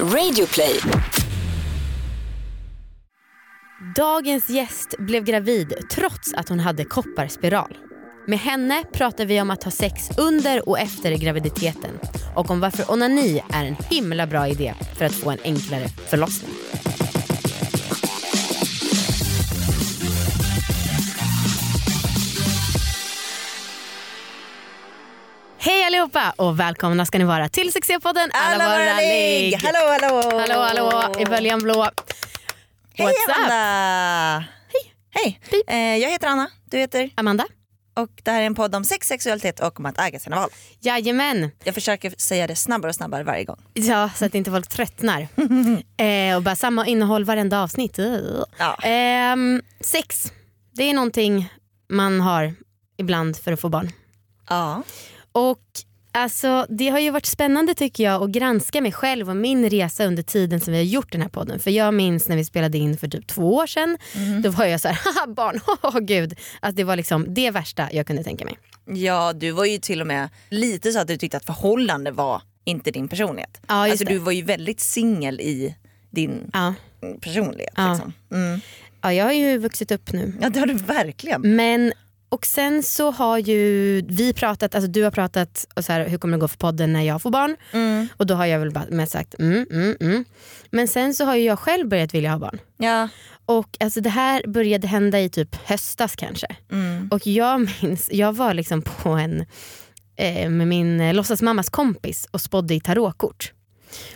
Radioplay. Dagens gäst blev gravid trots att hon hade kopparspiral. Med henne pratar vi om att ha sex under och efter graviditeten och om varför onani är en himla bra idé för att få en enklare förlossning. Allihopa och välkomna ska ni vara till succépodden Alla, våra ligg. Hallå hallå! Hallå hallå i böljan blå. Hej What's? Amanda! Hej! Hej! Eh, jag heter Anna, du heter? Amanda? Och det här är en podd om sex, sexualitet och om att äga sina val. Jajamän. Jag försöker säga det snabbare och snabbare varje gång. Ja, så att inte folk tröttnar. eh, och bara samma innehåll varenda avsnitt. Ja. Ehm, sex, det är någonting man har ibland för att få barn. Ja. Och alltså, det har ju varit spännande tycker jag att granska mig själv och min resa under tiden som vi har gjort den här podden. För jag minns när vi spelade in för typ två år sedan. Då var jag så här, haha barn, åh gud. Att det var liksom det värsta jag kunde tänka mig. ja, du var ju till och med lite så att du tyckte att förhållande var inte din personlighet. Ja, alltså, det. du var ju väldigt singel i din Ja. personlighet. Ja. Liksom. Mm. ja, jag har ju vuxit upp nu. Ja det har du verkligen. Men och sen så har ju vi pratat, alltså du har pratat och så här, hur kommer det gå för podden när jag får barn? Mm. Och då har jag väl bara mest sagt mm, mm, mm. Men sen så har ju jag själv börjat vilja ha barn. Ja. Och alltså det här började hända i typ höstas kanske. Mm. Och jag minns, jag var liksom på en eh, med min eh, låtsasmammas kompis och spådde i tarotkort.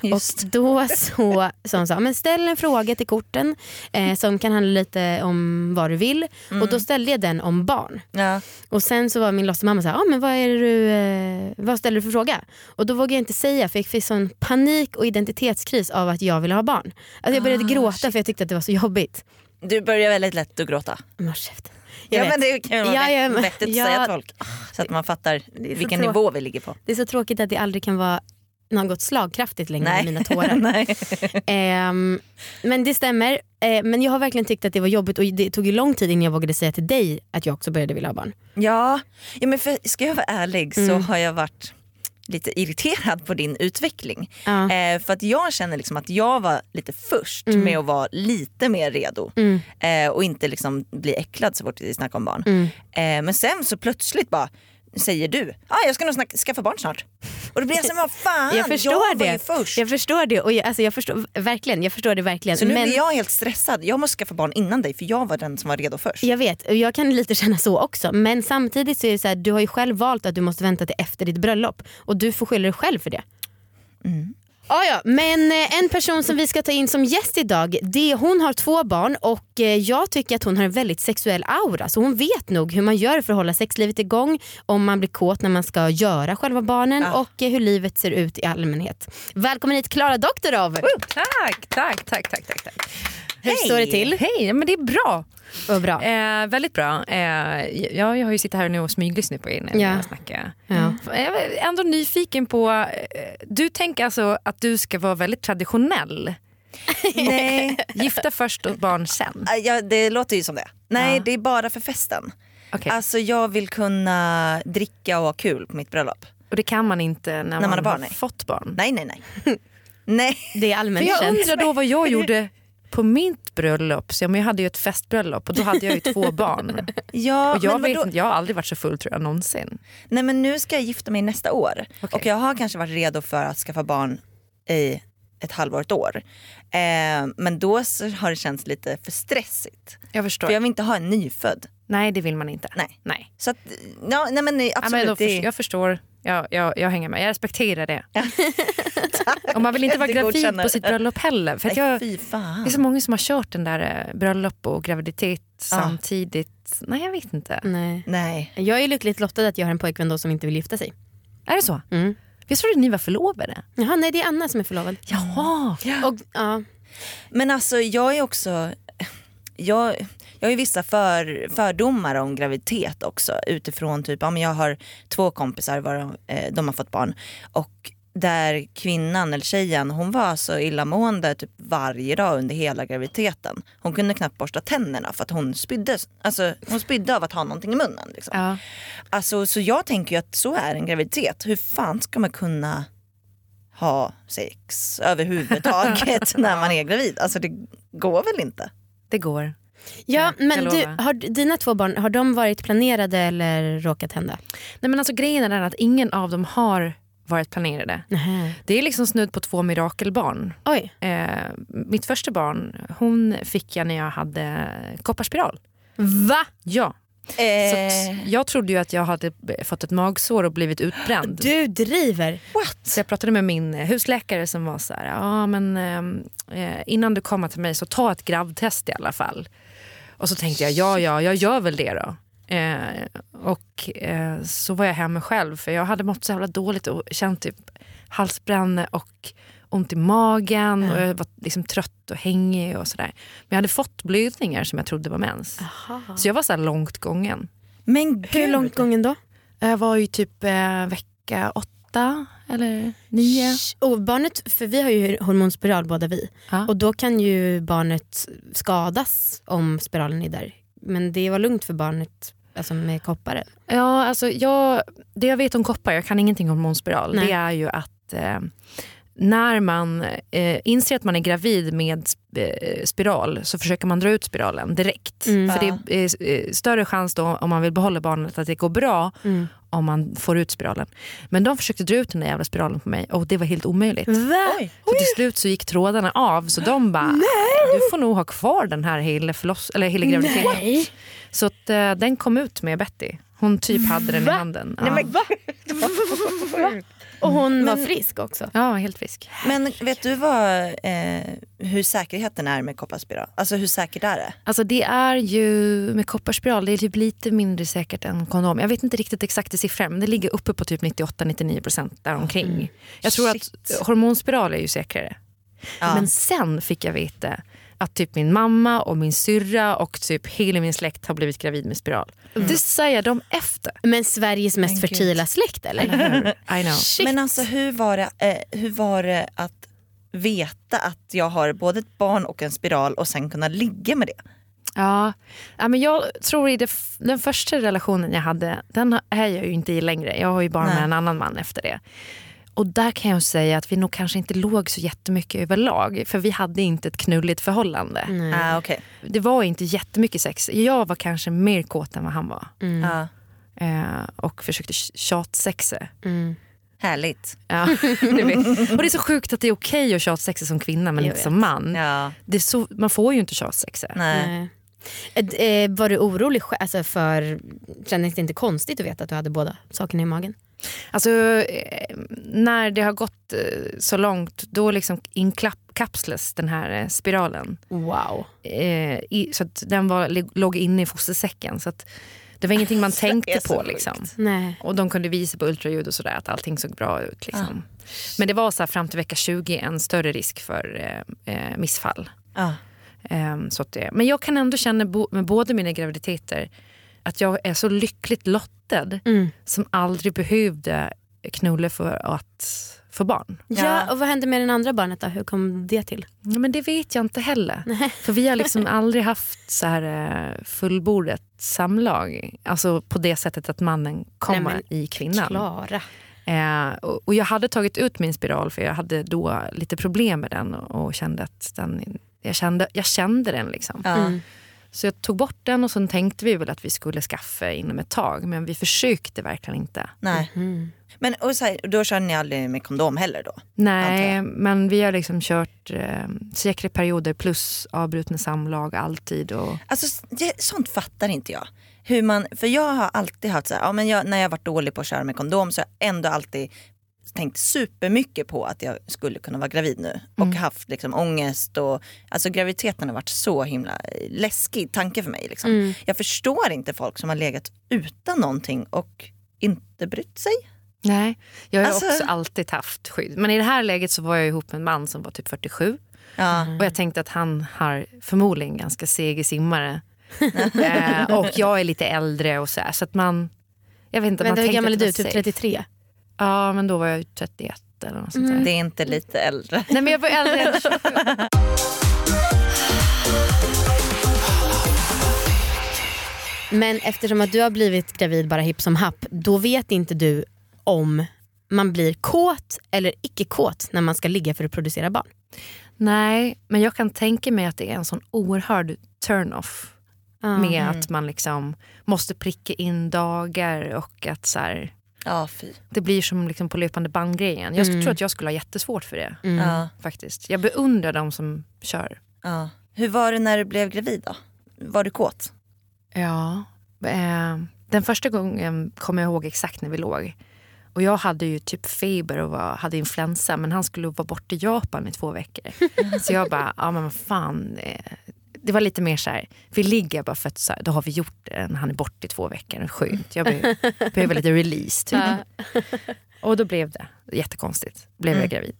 Just. Och då så sa hon så men ställ en fråga till korten eh, som kan handla lite om vad du vill. Och då ställde jag den om barn. Ja. Och sen så var min låtsasmamma så här, ah, men vad, är du, eh, vad ställer du för fråga? Och då vågade jag inte säga för jag fick sån panik och identitetskris av att jag ville ha barn. Alltså jag började Ah, gråta för jag tyckte att det var så jobbigt. Du börjar väldigt lätt att gråta. Men käften. Jag Ja, vet. men det kan vara Ja, ja, vettigt att ja. säga till folk. Så att man fattar vilken trå- nivå vi ligger på. Det är så tråkigt att det aldrig kan vara något slagkraftigt längre Nej. än mina tårar. Ehm, men det stämmer. Eh, men jag har verkligen tyckt att det var jobbigt och det tog ju lång tid innan jag vågade säga till dig att jag också började vilja ha barn. Ja, ja men för, ska jag vara ärlig så Mm. har jag varit lite irriterad på din utveckling. Ja. Eh, för att jag känner liksom att jag var lite först Mm. med att vara lite mer redo. Mm. Eh, och inte liksom bli äcklad så fort vi snackar om barn. Mm. Eh, men sen så plötsligt bara säger du, ah, jag ska nog snacka, skaffa barn snart. Och då blir jag så vad fan, Jag förstår jag var det. ju först. Jag förstår det och jag, alltså jag förstår, verkligen, jag förstår det verkligen. Så nu men blir jag helt stressad, jag måste skaffa barn innan dig för jag var den som var redo först. jag vet, och jag kan lite känna så också. Men samtidigt så är det så här, du har ju själv valt att du måste vänta till efter ditt bröllop. Och du får skylla dig själv för det. Mm. Ah, ja, men eh, en person som vi ska ta in som gäst idag, det, hon har två barn och eh, jag tycker att hon har en väldigt sexuell aura. Så hon vet nog hur man gör för att hålla sexlivet igång, om man blir kåt när man ska göra själva barnen Ja. och eh, hur livet ser ut i allmänhet. Välkommen hit Klara Doktorov! Tack, tack, tack, tack, tack, tack. Hur står det till? Hej, men det är bra. Vad bra. Eh, väldigt bra. Eh, jag, jag har ju suttit här nu och smyglyssnat på er när Ja. jag snackar. Ja. Jag är ändå nyfiken på, eh, du tänker alltså att du ska vara väldigt traditionell. Nej, Gifta först och barn sen. Ah, ja, det låter ju som det. Nej Ja. det är bara för festen. Okej. Alltså jag vill kunna dricka och ha kul på mitt bröllop. Och det kan man inte när, man, man har barn, har nej. fått barn. Nej nej nej. nej. Det är För allmänt jag känt. undrar då vad jag gjorde på mitt bröllop. Så, men jag hade ju ett festbröllop och då hade jag ju två barn. Ja, Och jag, vet jag har aldrig varit så full tror jag någonsin. nej men nu ska jag gifta mig nästa år. Okej. Och jag har kanske varit redo för att skaffa barn i ett halvår, ett år. Eh, men då har det känts lite för stressigt. Jag förstår. För jag vill inte ha en nyfödd. Nej det vill man inte. Nej. Nej. Så att, ja, nej men nej, Ja, absolut. men då det- jag förstår. Jag, jag, jag hänger med. Jag respekterar det. och man vill inte vara gravid på sitt bröllop heller. För att nej, jag, fy det är så många som har kört den där eh, bröllop och graviditet samtidigt. Nej jag vet inte. Nej. Nej. Jag är lyckligt lottad att jag har en pojkvän då som inte vill gifta sig. Är det så? Mm. Jag trodde ni var förlovade. Jaha, nej det är Anna som är förlovad. Jaha. Och, ja. Men alltså jag är också, jag, jag har ju vissa för, fördomar om graviditet också utifrån typ, ja, men jag har två kompisar varav eh, de har fått barn och där kvinnan eller tjejen hon var så illamående typ varje dag under hela graviditeten. Hon kunde knappt borsta tänderna för att hon spydde, alltså, hon spydde av att ha någonting i munnen. Liksom. Ja. Alltså, så jag tänker ju att så är en graviditet. Hur fan ska man kunna ha sex överhuvudtaget när man är gravid. Alltså det går väl inte? Det går. Ja, men du, har dina två barn har de varit planerade eller råkat hända? Nej, men alltså, grejen är den att ingen av dem har varit planerade. Nähä. Det är liksom snudd på två mirakelbarn. Oj. Eh, mitt första barn hon fick jag när jag hade kopparspiral. Va? Ja. Så Eh, jag trodde ju att jag hade fått ett magsår och blivit utbränd. Du driver. Så jag pratade med min husläkare som var så här, ja men eh, innan du kommer till mig så ta ett gravtest i alla fall. Och så tänkte jag, ja ja, jag gör väl det då. Eh, och eh, så var jag hemma själv för jag hade mått så jävla dåligt och känt typ halsbränna och ont i magen och jag var liksom trött och hängig och sådär. Men jag hade fått blödningar som jag trodde var mens. Så jag var så här långt gången. men Hur gud. långt gången då? Jag var ju typ eh, vecka åtta eller nio. Och barnet, för vi har ju hormonspiral båda vi. Ja. Och då kan ju barnet skadas om spiralen är där. Men det var lugnt för barnet alltså med kopparen. Ja, alltså jag, det jag vet om koppar, jag kan ingenting om hormonspiral, Nej. det är ju att eh, när man eh, inser att man är gravid med eh, spiral så försöker man dra ut spiralen direkt. Mm. För det är eh, större chans då om man vill behålla barnet att det går bra Mm. om man får ut spiralen. Men de försökte dra ut den där jävla spiralen på mig och det var helt omöjligt. Va? Oj. Så till slut så gick trådarna av så de bara, du får nog ha kvar den här hela, förloss- eller hela graviditeten. Nej. Så att, eh, den kom ut med Betty. Hon typ hade den i handen. Ja. Nej, men, Och hon var Men- frisk också. ja, helt frisk. men vet du vad, eh, hur säkerheten är med kopparspiral? Alltså hur säkert är det? Alltså det är ju med kopparspiral, det är typ lite mindre säkert än kondom. Jag vet inte riktigt exakt i siffror men det ligger uppe på typ 98-99 procent däromkring. Jag tror Shit. att hormonspiral är ju säkrare. Ja. Men sen fick jag veta att typ min mamma och min syrra och typ hela min släkt har blivit gravid med spiral. Det säger de efter. Men Sveriges mest gud. fertila släkt eller? I know. Shit. Men alltså hur var, det, eh, hur var det att veta att jag har både ett barn och en spiral och sen kunna ligga med det? Ja, ja men jag tror i det, den första relationen jag hade, den har- är jag ju inte i längre. Jag har ju barn Nej. med en annan man efter det. Och där kan jag säga att vi nog kanske inte låg så jättemycket överlag. För vi hade inte ett knulligt förhållande. Nej. Ah, okej. Det var inte jättemycket sex. Jag var kanske mer kåt än vad han var. Mm. Ja, Eh, och försökte tjatsexa. Mm. härligt. Ja, vet. och det är så sjukt att det är okej att tjatsexa som kvinna men Jag inte vet. som man. Ja, Det är så, man får ju inte tjatsexa. nej. Nej. Eh, eh, Var du orolig alltså för, kändes det inte konstigt att veta att du hade båda sakerna i magen? Alltså, eh, när det har gått så långt då liksom inkapslas den här spiralen. Wow. I, så att den var, låg inne i fostersäcken. Så att det var ingenting man tänkte på. Liksom. Nej. Och de kunde visa på ultraljud och sådär att allting såg bra ut. Liksom. Men det var så här, fram till vecka 20 en större risk för eh, missfall. Ja. Ehm, så att det, men jag kan ändå känna bo, med båda mina graviditeter att jag är så lyckligt lottad Mm. som aldrig behövde knulla för att få barn. Ja. Ja. och vad hände med den andra barnet då? Hur kom det till? Ja, men det vet jag inte heller. För vi har liksom aldrig haft så här eh, fullbordat samlag. Alltså på det sättet att mannen kommer Nej, men i kvinnan. Klara. Eh, och, och jag hade tagit ut min spiral för jag hade då lite problem med den och, och kände att den, jag, kände, jag kände den. Liksom. Mm. Så jag tog bort den och sen tänkte vi väl att vi skulle skaffa inom ett tag men vi försökte verkligen inte. Nej. Mm. Men och så här, då kör ni aldrig med kondom heller då? Nej, men vi har liksom kört eh, säkra perioder plus avbrutna samlag alltid. Och, Alltså det, sånt fattar inte jag. Hur man, för jag har alltid haft så här, ja, men jag, när jag varit dålig på att köra med kondom så har jag ändå alltid tänkt supermycket på att jag skulle kunna vara gravid nu. Och haft liksom ångest och alltså graviditeten har varit så himla läskig tanke för mig. Liksom. Mm. Jag förstår inte folk som har legat utan någonting och inte brytt sig. nej, jag har Alltså- också alltid haft skydd. Men i det här läget så var jag ihop med en man som var typ 47. Ja. Och jag tänkte att han har förmodligen ganska seg simmare. eh, och jag är lite äldre och så här, så att man... Jag vet inte, man Vänta, hur gammal är du? Typ safe. 33? Ja, men då var jag ju 31 eller något sånt Mm. där. Det är inte lite äldre. Nej, men jag var äldre än 27. Men eftersom att du har blivit gravid bara hipp som happ, då vet inte du om man blir kåt eller icke kåt när man ska ligga för att producera barn? Nej, men jag kan tänka mig att det är en sån oerhörd turn-off. Med att man liksom måste pricka in dagar och att så här, Ja, fy. det blir som liksom på löpande band-grejen. Jag tror att jag skulle ha jättesvårt för det. Ja, faktiskt. Jag beundrar de som kör. ja. Hur var det när du blev gravid då? Var du kåt? Ja. Eh, den första gången kommer jag ihåg exakt när vi låg. Och jag hade ju typ feber och var, hade influensa men han skulle vara borta i Japan i två veckor. Så jag bara, ja men vad fan. Det var lite mer så här, vi ligger bara för att så här, då har vi gjort det. Han är borta i två veckor, skönt. Jag behöver, behöver lite release. Typ. Och då blev det jättekonstigt. Blev jag gravid.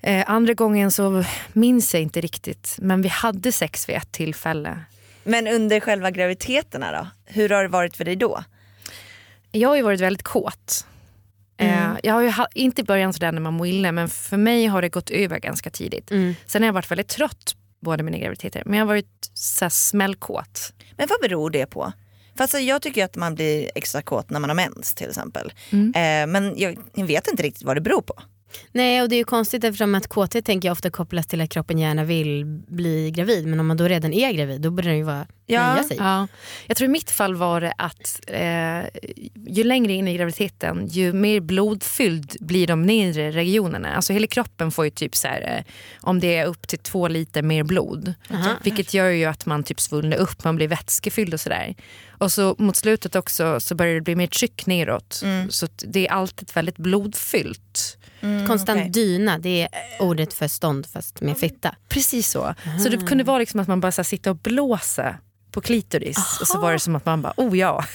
Eh, andra gången så minns jag inte riktigt. Men vi hade sex vid ett tillfälle. Men under själva graviditeterna då? Hur har det varit för dig då? Jag har ju varit väldigt kåt. Eh, jag har ju inte i början sådär när man mår illa men för mig har det gått över ganska tidigt. Sen har jag varit väldigt trött båda mina graviditeter men jag har varit så här, smällkåt. Men vad beror det på? För alltså, jag tycker att man blir extra kåt när man har mens till exempel. Eh, men jag vet inte riktigt vad det beror på. Nej och det är ju konstigt eftersom att KT tänker jag ofta kopplas till att kroppen gärna vill bli gravid men om man då redan är gravid då borde den ju vara Ja. nöja sig. Ja. Jag tror i mitt fall var det att eh, ju längre in i graviditeten ju mer blodfylld blir de nedre regionerna. Alltså hela kroppen får ju typ så här, eh, om det är upp till två liter mer blod. Vilket gör ju att man typ svullnar upp, man blir vätskefylld och sådär. Och så mot slutet också så börjar det bli mer tryck neråt. Så att det är alltid väldigt blodfyllt. Konstant okej. dyna, det är ordet för stånd fast med fitta. Precis så. Så det kunde vara liksom att man bara så sitta och blåsa på klitoris. Och så var det som att man bara, oh ja.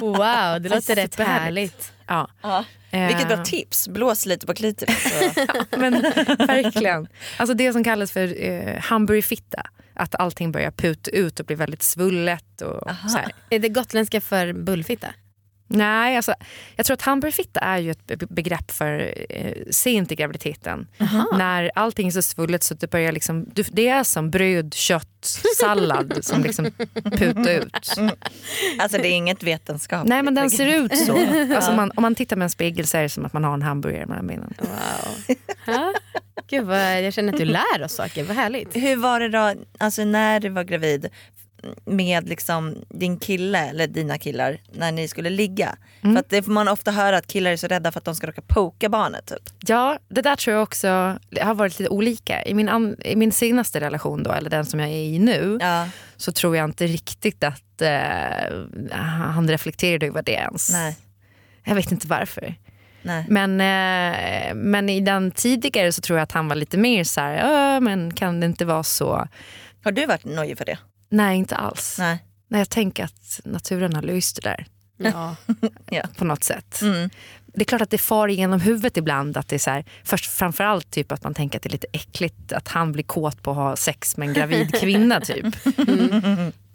Wow, det låter rätt härligt. ja. Ja. Vilket bra tips, blås lite på klitoris. så- Men verkligen. Alltså det som kallas för eh, hamburgerfitta. Att allting börjar puta ut och blir väldigt svullet. Och så här. Är det gotländska för bullfitta? Nej, alltså, jag tror att hamburgerfitta är ju ett be- begrepp för eh, sent i graviditeten. När allting är så svullet så det börjar liksom, du- det är som bröd, kött, sallad som liksom putar ut. alltså det är inget vetenskapligt. Nej men den ser ut så. Alltså, om, man, om man tittar med en spegel så är det som att man har en hamburgare mellan benen. Wow. Ha? Gud vad, jag känner att du lär oss saker, vad härligt. Hur var det då, alltså när du var gravid med liksom din kille eller dina killar när ni skulle ligga? För att det får man ofta höra att killar är så rädda för att de ska råka poka barnet. Typ. Ja, det där tror jag också har varit lite olika. I min, an, i min senaste relation, då, eller den som jag är i nu, Ja, så tror jag inte riktigt att eh, han reflekterade över det ens. nej, Jag vet inte varför. nej. Men, eh, men i den tidigare så tror jag att han var lite mer så här, "Äh, men kan det inte vara så? Har du varit nojig för det? Nej, inte alls. Nej. Nej, jag tänker att naturen har löst det där Ja. på något sätt. Mm. Det är klart att det far igenom huvudet ibland. Att det är så här, först, framförallt typ att man tänker att det är lite äckligt att han blir kåt på att ha sex med en gravid kvinna. Typ.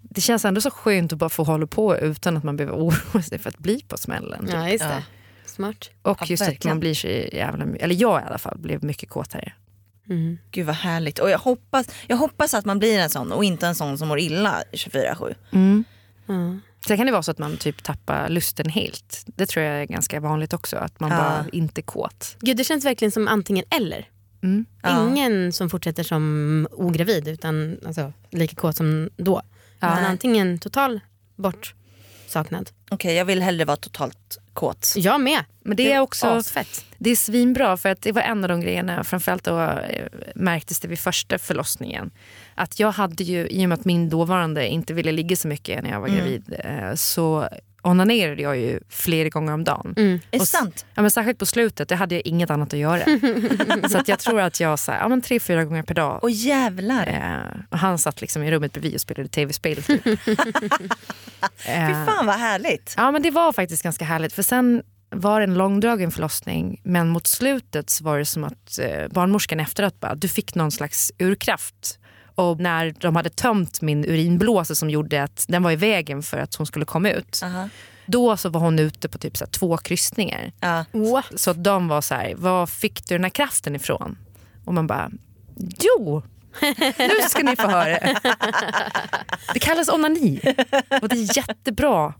Det känns ändå så skönt att bara få hålla på utan att man behöver oroa sig för att bli på smällen. Typ. ja, just Ja. det. Smart. Och Ja, just att verkligen. man blir så jävla eller jag i alla fall, blev mycket kåtare. Mm. Gud vad härligt. Och jag hoppas, jag hoppas att man blir en sån och inte en sån som mår illa 24-7. Ja. Sen kan det vara så att man typ tappar lusten helt. Det tror jag är ganska vanligt också, att man Ja. bara inte är kåt. Gud, det känns verkligen som antingen eller. Mm. Ja. Ingen som fortsätter som ogravid utan alltså, lika kåt som då. Ja. Utan antingen total bortsaknad. Okej jag vill hellre vara totalt kåt. Jag med. Men det är också asfett. det är svinbra för att det var en av de grejerna, framförallt då eh, märktes det vid första förlossningen. Att jag hade ju, i och med att min dåvarande inte ville ligga så mycket när jag var gravid, eh, så onanerade jag ju flera gånger om dagen. Är det Och sant? Ja, men särskilt på slutet, det hade jag inget annat att göra. så att jag tror att jag så här, ja, men tre, fyra gånger per dag. Åh jävlar. Eh, och han satt liksom i rummet bredvid och spelade tv-spel. Typ. Fy eh, fan vad härligt. Ja men det var faktiskt ganska härligt för sen var det en långdragen förlossning men mot slutet så var det som att eh, barnmorskan efteråt bara, du fick någon slags urkraft. Och när de hade tömt min urinblåsa som gjorde att den var i vägen för att hon skulle komma ut. Aha. Då så var hon ute på typ så här två kryssningar. Ja. Så de var så här, var fick du den här kraften ifrån? Och man bara, jo, nu ska ni få höra. Det kallas onani och det är jättebra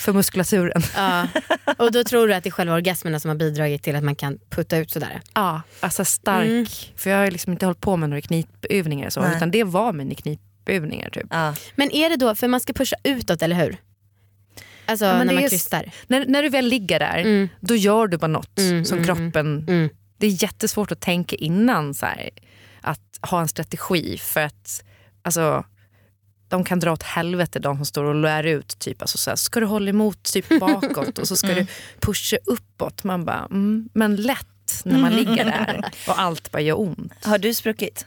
för muskulaturen. Ja. Och då tror du att det är själva orgasmerna som har bidragit till att man kan putta ut sådär? Ja, alltså stark. Mm. För jag har liksom inte hållit på med några knipövningar så, Nej. utan det var mina knipövningar. Typ. Ja. Men är det då, för man ska pusha utåt eller hur? Alltså Ja, när man krystar. När, när du väl ligger där, Mm. då gör du bara något Mm, som mm, kroppen... Mm. Det är jättesvårt att tänka innan så här, att ha en strategi för att alltså, de kan dra åt helvete de som står och lär ut. Typ, alltså, så här, ska du hålla emot typ bakåt och så ska du pusha uppåt. Man bara, mm, men lätt när man ligger där och allt bara gör ont. Har du spruckit?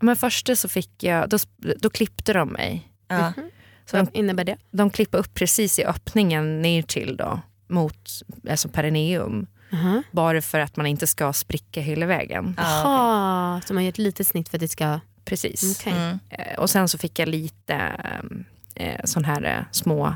Men först så fick jag, då, då klippte de mig. Ja. Så de, Vad innebär det? de klippte upp precis i öppningen ner till då, mot alltså perineum. Jaha. Bara för att man inte ska spricka hela vägen. Okej. Jaha, så man gör ett litet snitt för att det ska... Precis. Okej. Mm. Eh, Och sen så fick jag lite eh, sån här eh, små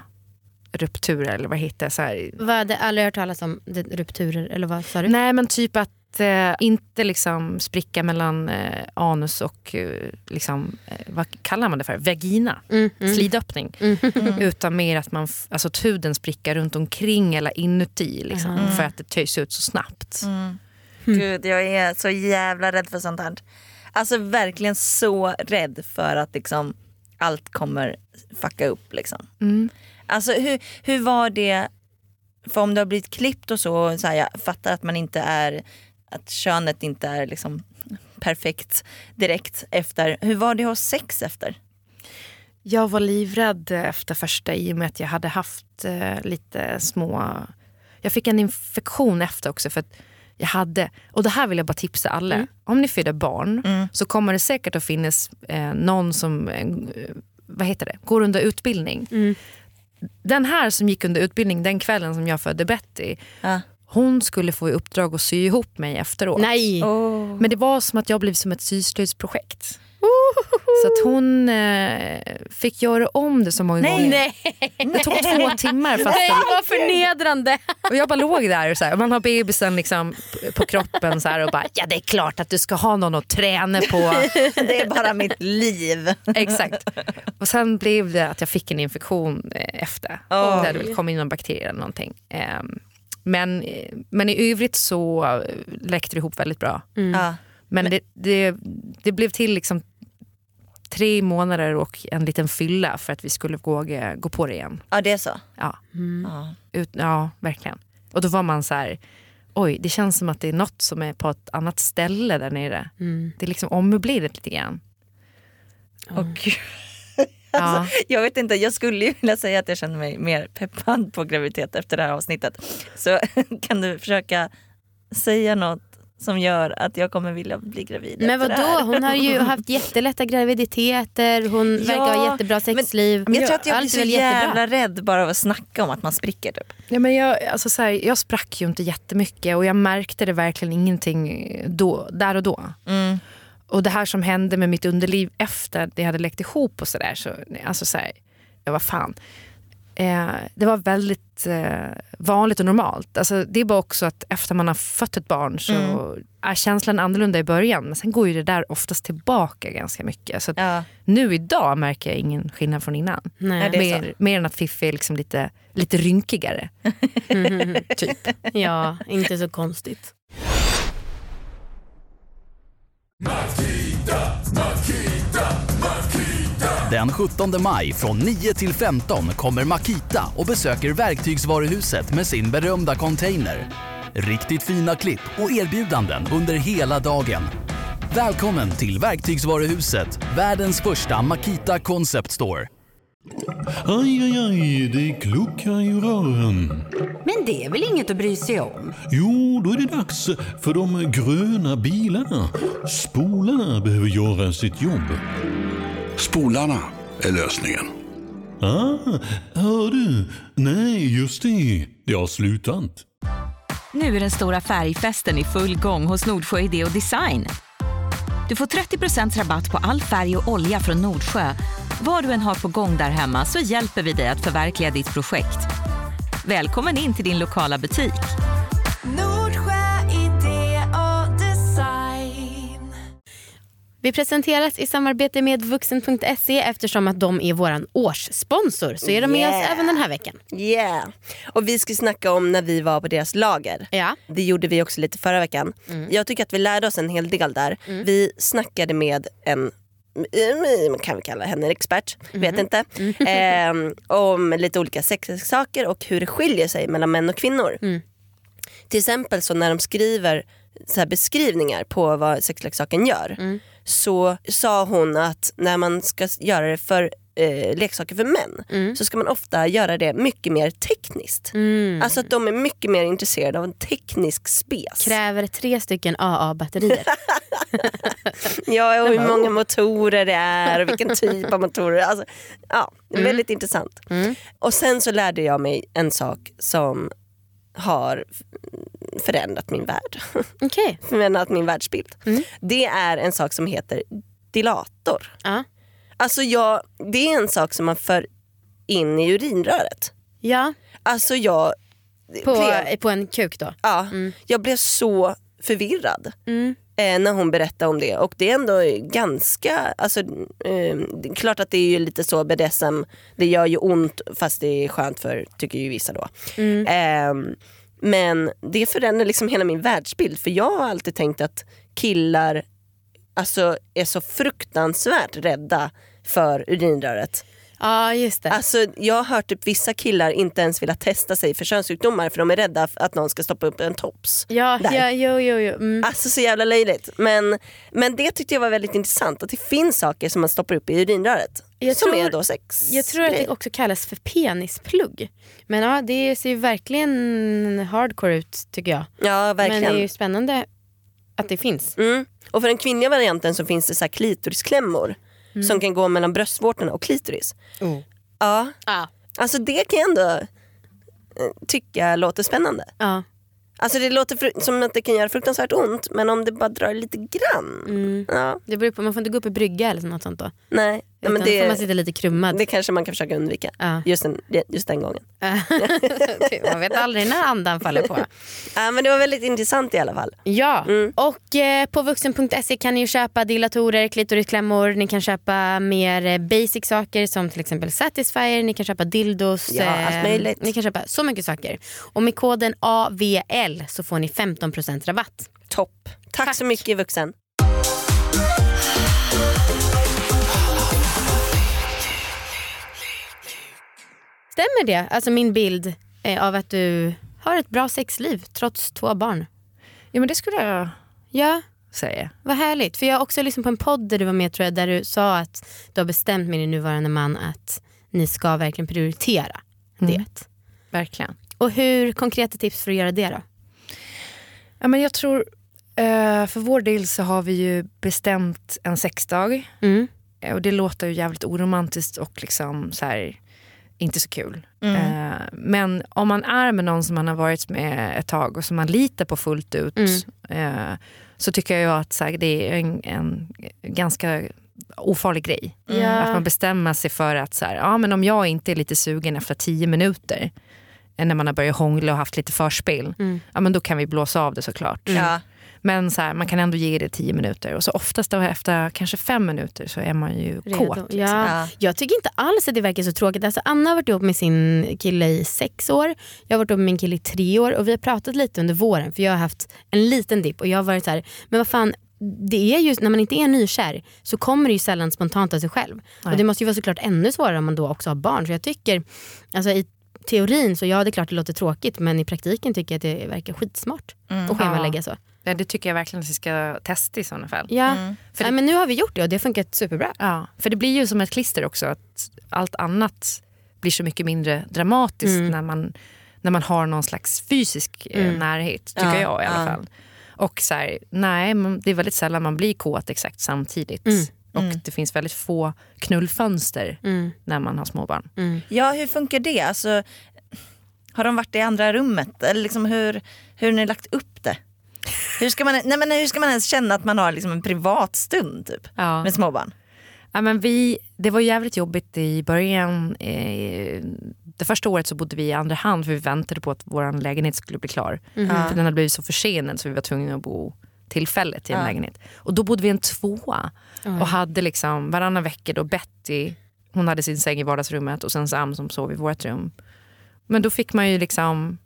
rupturer eller vad heter det? Så här. Vad hade aldrig hört talas om det, rupturer eller vad sa du? Nej men typ att eh, inte liksom spricka mellan eh, anus och eh, liksom, eh, vad kallar man det för? Vagina. Mm, mm. Slidöppning. Utan mer att man, alltså, att huden sprickar runt omkring eller inuti. Liksom, Mm. För att det töjs ut så snabbt. Mm. Gud, jag är så jävla rädd för sånt här. Alltså verkligen så rädd för att liksom allt kommer fucka upp. Liksom. Mm. Alltså hur, hur var det, för om du har blivit klippt och så, så här, jag fattar att man inte är, att könet inte är liksom perfekt direkt efter. Hur var det att ha sex efter? Jag var livrädd efter första i och med att jag hade haft eh, lite små... Jag fick en infektion efter också. för att jag hade, och det här vill jag bara tipsa alla. Mm. Om ni föder barn Mm. så kommer det säkert att finnas eh, någon som eh, vad heter det, går under utbildning. Mm. Den här som gick under utbildning den kvällen som jag födde Betty, Ja. hon skulle få i uppdrag att sy ihop mig efteråt. Nej! Oh. Men det var som att jag blev som ett syslöjdsprojekt. Så att hon eh, fick göra om det så många Nej, gånger. Nej, Det tog två timmar. Fast nej vad förnedrande! och jag bara låg där och så här, man har bebisen liksom på kroppen så här, och bara ja det är klart att du ska ha någon att träna på. Det är bara mitt liv. Exakt. Och sen blev det att jag fick en infektion eh, efter. Oj. Det väl kommit in någon bakterie eller någonting. Ehm, Men, eh, men i övrigt så eh, läkte det ihop väldigt bra. Ja. Men det, det, det blev till liksom tre månader och en liten fylla för att vi skulle våga gå på det igen. ja, det är så. Ja, Ja. ut, ja verkligen. Och då var man så här, oj det känns som att det är något som är på ett annat ställe där nere. Mm. Det är liksom ommöblerat lite grann. Och Ja. Jag vet inte, jag skulle ju vilja säga att jag känner mig mer peppad på graviditet efter det här avsnittet. Så kan du försöka säga något som gör att jag kommer vilja bli gravid Men vadå, hon har ju haft jättelätta graviditeter, hon verkar ha jättebra sexliv. Jag tror att jag blir så är väl jättebra. jävla rädd bara av att snacka om att man spricker typ. Ja, men jag, alltså så här, jag sprack ju inte jättemycket och jag märkte det verkligen ingenting då, där och då. Mm. Och det här som hände med mitt underliv efter det hade läckt ihop och sådär. Så, alltså så här, jag var fan. Eh, det var väldigt eh, vanligt och normalt. Alltså, det är bara också att efter man har fött ett barn så är känslan annorlunda i början. Men sen går ju det där oftast tillbaka ganska mycket. Så att Ja. nu idag märker jag ingen skillnad från innan. Nej. Ja, det är Mer, mer än att Fiffi är liksom lite, lite rynkigare. typ. Ja, inte så konstigt. Den 17 maj från 9 till 15 kommer Makita och besöker verktygsvaruhuset med sin berömda container. Riktigt fina klipp och erbjudanden under hela dagen. Välkommen till Verktygsvaruhuset, världens första Makita Concept Store. Aj, aj, aj, det kluckar i rören. Men det är väl inget att bry sig om? Jo, då är det dags för de gröna bilarna. Spolarna behöver göra sitt jobb. Spolarna är lösningen. Ah, hör du? Nej, just det. Det har slutat. Nu är den stora färgfesten i full gång hos Nordsjö Idé och Design. Du får 30% rabatt på all färg och olja från Nordsjö. Vad du än har på gång där hemma så hjälper vi dig att förverkliga ditt projekt. Välkommen in till din lokala butik. Vi presenteras i samarbete med vuxen.se eftersom att de är vår årssponsor. Så är de med oss Yeah. även den här veckan. Yeah. Och vi ska snacka om när vi var på deras lager. Ja. Det gjorde vi också lite förra veckan. Jag tycker att vi lärde oss en hel del där. Vi snackade med en mm, kan vi kalla henne en expert, vet inte. Ehm, om lite olika sexsaker och hur det skiljer sig mellan män och kvinnor. Till exempel så när de skriver så beskrivningar på vad sexleksaken gör så sa hon att när man ska göra det för eh, leksaker för män så ska man ofta göra det mycket mer tekniskt. Alltså att de är mycket mer intresserade av en teknisk spes. Kräver tre stycken AA-batterier. Ja, och hur många motorer det är och vilken typ av motorer. Alltså, ja, Väldigt intressant. Och sen så lärde jag mig en sak som har förändrat min värld. Okej. förändrat min världsbild. Det är en sak som heter dilator. Ja. Alltså jag, det är en sak som man för in i urinröret. Ja, Alltså jag, på, blev, på en kuk då. ja, jag blev så förvirrad Mm. eh, när hon berättade om det. Och det är ändå ganska, alltså, eh, klart att det är ju lite så BDSM, det gör ju ont fast det är skönt för, tycker ju vissa då. Eh, men det förändrar liksom hela min världsbild för jag har alltid tänkt att killar alltså, är så fruktansvärt rädda för urinröret. Ja, just det. Alltså, jag har hört typ vissa killar inte ens vilja testa sig för könssjukdomar för de är rädda att någon ska stoppa upp en tops. ja, där. ja, jo, jo, jo. Mm. Alltså så jävla löjligt. Men, men det tyckte jag var väldigt intressant att det finns saker som man stoppar upp i urinröret. Jag som tror- är då sex. Jag tror att det också kallas för penisplugg. Men ja, det ser ju verkligen hardcore ut tycker jag. Ja Men verkligen. det är ju spännande att det finns. mm. Och för den kvinnliga varianten så finns det så här klitorisklämmor Mm. som kan gå mellan bröstvårtorna och klitoris. Oh. Ja, Ja. alltså det kan jag ändå eh, tycka låter spännande. Ja. Alltså det låter som att det kan göra fruktansvärt ont men om det bara drar lite grann. Mm. Ja, Det beror på, man får inte gå upp i brygga eller något sånt då. nej, nej men då får man det, sitta lite krummad. det kanske man kan försöka undvika. Ja. Just, den, just den gången. man vet aldrig när andan faller på. Ja, men det var väldigt intressant i alla fall. Ja, Mm. och eh, på vuxen.se kan ni köpa dilatorer, klitorisklämmor, ni kan köpa mer eh, basic saker som till exempel Satisfyer, ni kan köpa dildos. Ja, allt möjligt. Ni kan köpa så mycket saker. Och med koden AVL så får ni 15% rabatt. Topp. Tack, Tack. så mycket vuxen. Stämmer det? Alltså min bild eh, av att du har ett bra sexliv trots två barn. Ja men det skulle jag Ja, säga. vad härligt. För jag har också lyssnat på en podd där du var med tror jag, där du sa att du har bestämt med din nuvarande man att ni ska verkligen prioritera det. Verkligen. Och hur konkreta tips för att göra det då? Ja, men jag tror, eh, för vår del så har vi ju bestämt en sexdag. Mm. Eh, Och det låter ju jävligt oromantiskt och liksom så här, inte så kul. Eh, men om man är med någon som man har varit med ett tag och som man litar på fullt ut eh, så tycker jag att här, det är en, en ganska ofarlig grej. Ja. Att man bestämmer sig för att så här, ja, men om jag inte är lite sugen efter tio minuter eh, när man har börjat hångla och haft lite förspel, ja, men då kan vi blåsa av det såklart. Ja. Men så här, man kan ändå ge det tio minuter och så oftast då efter kanske fem minuter så är man ju Redo. kåt. liksom. Ja. Ja. Jag tycker inte alls att det verkar så tråkigt. Alltså Anna har varit ihop med sin kille i sex år. Jag har varit ihop med min kille i tre år och vi har pratat lite under våren för jag har haft en liten dipp och jag har varit så här, men vad fan det är ju, när man inte är nykär så kommer det ju sällan spontant av sig själv. Och det måste ju vara såklart ännu svårare om man då också har barn. Så jag tycker, alltså i teorin så ja det är klart det låter tråkigt men i praktiken tycker jag att det verkar skitsmart att schemalägga så. Ja, det tycker jag verkligen att vi ska testa i sådana fall. Ja, För Nej, det- men nu har vi gjort det och det har funkat superbra. Ja, för det blir ju som ett klister också. Att allt annat blir så mycket mindre dramatiskt Mm. när, man, när man har någon slags fysisk eh, Mm. närhet, tycker Ja, jag i alla ja. fall. Och så här, nej, det är väldigt sällan man blir kåt exakt samtidigt. Mm. Och det finns väldigt få knullfönster Mm. när man har småbarn. Ja, hur funkar det? Alltså, har de varit i andra rummet? Eller liksom hur, hur har ni lagt upp det? Hur ska, man, nej men hur ska man ens känna att man har liksom en privat stund typ, Ja. med småbarn? Ja, men vi, det var jävligt jobbigt i början. Eh, det första året så bodde vi i andra hand för vi väntade på att vår lägenhet skulle bli klar. För den hade blivit så försenad så vi var tvungna att bo tillfället i en lägenhet. Och då bodde vi i en tvåa och hade liksom varannan vecka då Betty, hon hade sin säng i vardagsrummet och sen Sam som sov i vårt rum. Men då fick man ju liksom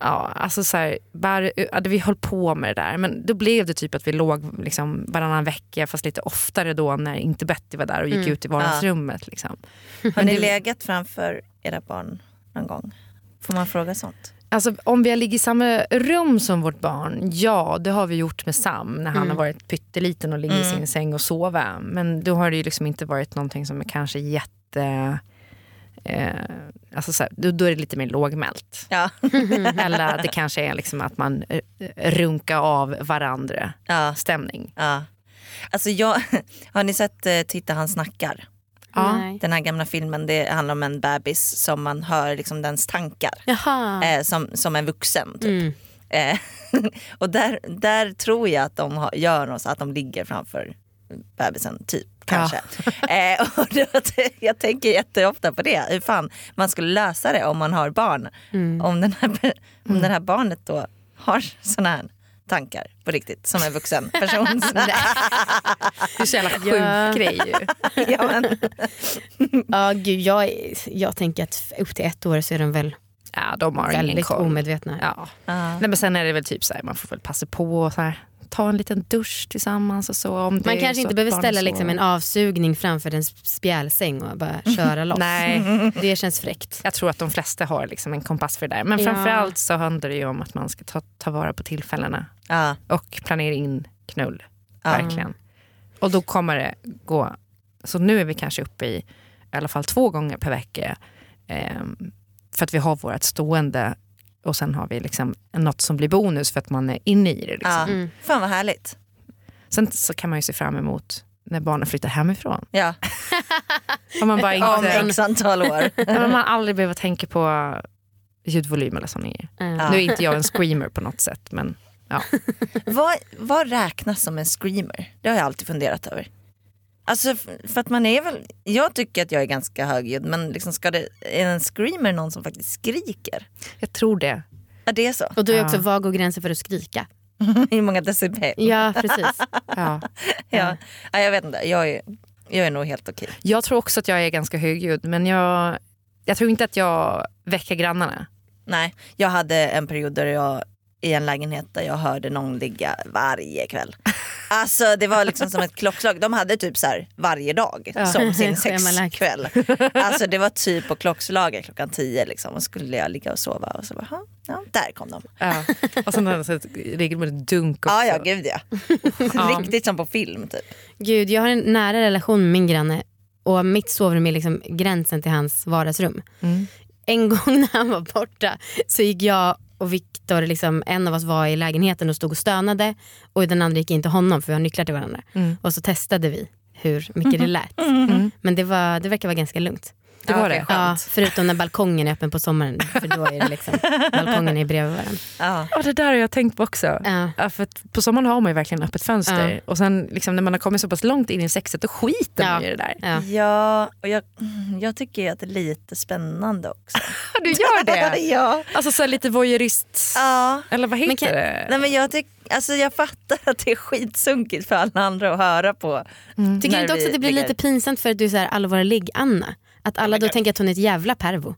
Ja, alltså så här, bara, ja, vi höll på med det där. Men då blev det typ att vi låg liksom varannan vecka fast lite oftare då när inte Betty var där och gick Mm. ut i vardagsrummet. Liksom. Har ni det- legat framför era barn någon gång? Får man fråga sånt? Alltså, om vi har ligger i samma rum som vårt barn, ja det har vi gjort med Sam när han Mm. har varit pytteliten och ligger i Mm. sin säng och sover. Men då har det ju liksom inte varit någonting som är kanske jätte... Eh, alltså så här, då, då är det lite mer lågmält. Ja. Eller det kanske är liksom att man eh, runkar av varandra ja. stämning. ja. Alltså jag, har ni sett eh, Titta han snackar? Ja. Den här gamla filmen, det handlar om en bebis som man hör liksom dens tankar. Jaha. Eh, som, som en vuxen typ. Mm. Eh, och där, där tror jag att de har, gör något så att de ligger framför bebisen, typ. Kanske. eh, och då, jag tänker jätteofta på det, hur fan man skulle lösa det om man har barn. Mm. Om, den här, om det här barnet då har såna här tankar på riktigt som en vuxen person. Det är så jävla sjuk Ja. grej ju. ja, men, Ja, gud, jag, jag tänker att upp till ett år så är de väl Ja, de har ingen väldigt koll. omedvetna. Ja. ja. Nej, men sen är det väl typ så här, man får väl passa på och så här, ta en liten dusch tillsammans och så. Om Man kanske inte behöver ställa liksom en avsugning framför en spjälsäng och bara köra loss. Nej, Det känns fräckt. jag tror att de flesta har liksom en kompass för det där. Men Ja. framförallt så handlar det ju om att man ska ta, ta vara på tillfällena Ja. och planera in knull. Ja. Verkligen. Och då kommer det gå, så nu är vi kanske uppe i i alla fall två gånger per vecka. ehm, för att vi har vårt stående och sen har vi liksom något som blir bonus för att man är inne i det. Liksom. Ja. Mm. Fan vad härligt. Sen så kan man ju se fram emot när barnen flyttar hemifrån. Ja. Om man bara Om inte, x antal år. om man aldrig behöver tänka på ljudvolym eller sånt. grejer. Ja. Nu är inte jag en screamer på något sätt men vad, vad räknas som en screamer? Det har jag alltid funderat över. Alltså för att man är väl, jag tycker att jag är ganska högljudd men liksom ska det, är en screamer någon som faktiskt skriker? jag tror det. Ja det är så. Och då är Ja. också vad går gränsen för att skrika? Hur många decibel? Ja precis. Ja. Ja. Ja, jag vet inte, jag är, jag är nog helt okej. Jag tror också att jag är ganska högljudd men jag, jag tror inte att jag väcker grannarna. Nej, jag hade en period där jag i en lägenhet där jag hörde någon ligga varje kväll. Alltså det var liksom som ett klockslag. De hade typ så här varje dag Ja. som sin sexkväll. Alltså det var typ på klockslaget klockan tio liksom. Och skulle jag ligga och sova och så bara, "Ha, ja, där kom de. Ja. Och sen har jag sett regelbundet dunk också. Ja ja gud. Ja. Riktigt som på film typ. Gud, jag har en nära relation med min granne och mitt sovrum är liksom gränsen till hans vardagsrum. Mm. En gång när han var borta så gick jag och Viktor, liksom, en av oss var i lägenheten och stod och stönade och den andra gick in till honom för vi har nycklar till varandra. Mm. Och så testade vi hur mycket det lät. Mm. Men det, var, det verkar vara ganska lugnt. Det var Ja, det. Ja, förutom när balkongen är öppen på sommaren. För då är det liksom, balkongen är bredvid varandra. Ja. Ja, det där har jag tänkt på också. Ja. För på sommaren har man ju verkligen öppet fönster. Och sen liksom, när man har kommit så pass långt in i sexet då skiter man i det där. Ja. Ja, och jag, mm, jag tycker att det är lite spännande också. Du gör det? ja. Alltså så lite voyeurist... ja. Eller vad heter Men kan- det? Nej, men jag, tyck, alltså, jag fattar att det är skitsunkigt för alla andra att höra på. Tycker när du inte också att det blir ligger. lite pinsamt för att du är så här allvarlig Anna? Att alla då tänker att hon är ett jävla pervo.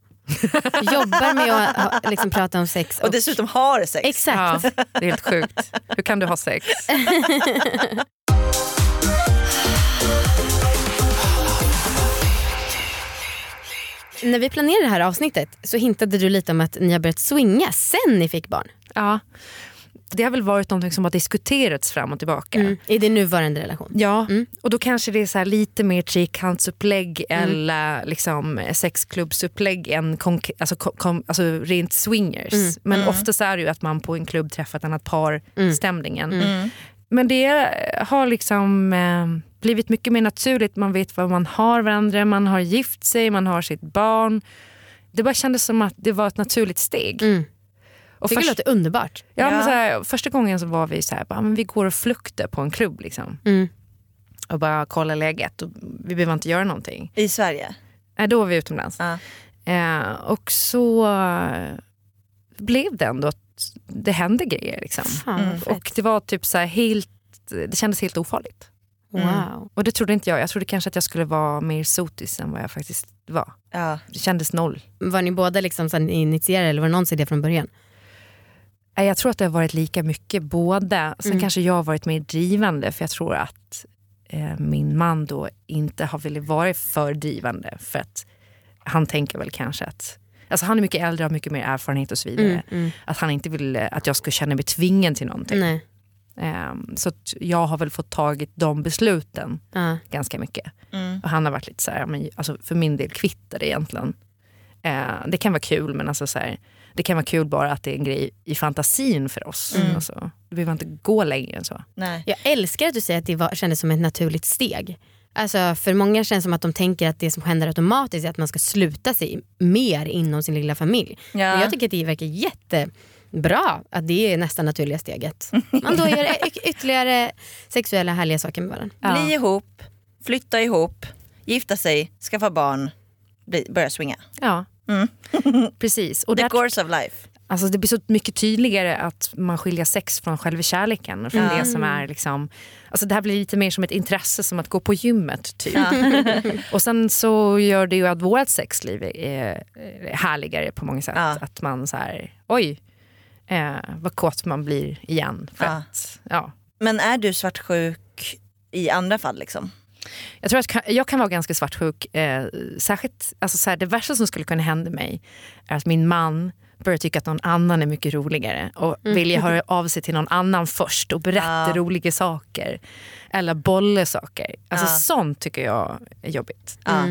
Jobbar med att liksom, prata om sex. Och dessutom har sex. Exakt. Ja, det är helt sjukt. Hur kan du ha sex? När vi planerade det här avsnittet så hintade du lite om att ni har börjat swinga sen ni fick barn. Ja. Det har väl varit något som har diskuterats fram och tillbaka. Mm. I din nuvarande relation. Ja, Mm. och då kanske det är så här lite mer trekantupplägg eller liksom sexklubbsupplägg än konk- alltså, alltså rent swingers. Mm. Men oftast är det ju att man på en klubb träffar ett annat par, Mm. stämningen. Mm. Men det har liksom eh, blivit mycket mer naturligt. Man vet vad man har varandra, man har gift sig, man har sitt barn. Det bara kändes som att det var ett naturligt steg. Mm. Och Tycker det först, låter underbart. ja, Men Ja. så här, första gången så var vi så här, bara, men vi går och fluktar på en klubb. Liksom, Mm. och bara kollar läget. Och vi behöver inte göra någonting. I Sverige. Nej, då var vi utomlands. Ja. Eh, och så eh, blev det ändå att det hände grejer. Liksom. Fett. Och det var typ så här helt, det kändes helt ofarligt. Wow. Och det trodde inte jag. Jag trodde kanske att jag skulle vara mer sotis än vad jag faktiskt var. Ja. Det kändes noll. Var ni båda liksom så initierade eller var det någons idé från början? Nej, Jag tror att det har varit lika mycket båda. Sen Mm. kanske jag har varit mer drivande för jag tror att eh, min man då inte har velat vara för drivande. För att han tänker väl kanske att Alltså han är mycket äldre och har mycket mer erfarenhet och så vidare. Mm, mm. Att han inte vill eh, att jag ska känna mig tvingad till någonting. Nej. Ehm, så att jag har väl fått tagit de besluten Ja. ganska mycket. Mm. Och han har varit lite så här, men, alltså för min del kvittar det egentligen. Eh, det kan vara kul men alltså så här, det kan vara kul bara att det är en grej i fantasin för oss. Mm. Alltså, det behöver inte gå längre än så. Nej. Jag älskar att du säger att det var, kändes som ett naturligt steg. Alltså för många känns det som att de tänker att det som händer automatiskt är att man ska sluta sig mer inom sin lilla familj. Ja. Men jag tycker att det verkar jättebra att det är nästa naturliga steget. Man då gör y- ytterligare sexuella härliga saker med varandra. Ja. Bli ihop, flytta ihop, gifta sig, skaffa barn, bli, börja swinga. Ja, Mm. precis. Och The där, course of life. alltså, det blir så mycket tydligare att man skiljer sex från själva kärleken. Från Ja. det, som är liksom, alltså, det här blir lite mer som ett intresse, som att gå på gymmet. Typ. Och sen så gör det ju att vårt sexliv är härligare på många sätt. Ja. Att man så här, oj, eh, vad kåt man blir igen. För Ja. att, ja. Men är du svartsjuk i andra fall liksom? Jag tror att jag kan vara ganska svartsjuk. Eh, särskilt, alltså så här, det värsta som skulle kunna hända mig är att min man börjar tycka att någon annan är mycket roligare och vill höra av sig till någon annan först och berätta Ja. roliga saker. Eller bolla saker. Alltså Ja. sånt tycker jag är jobbigt. Ja.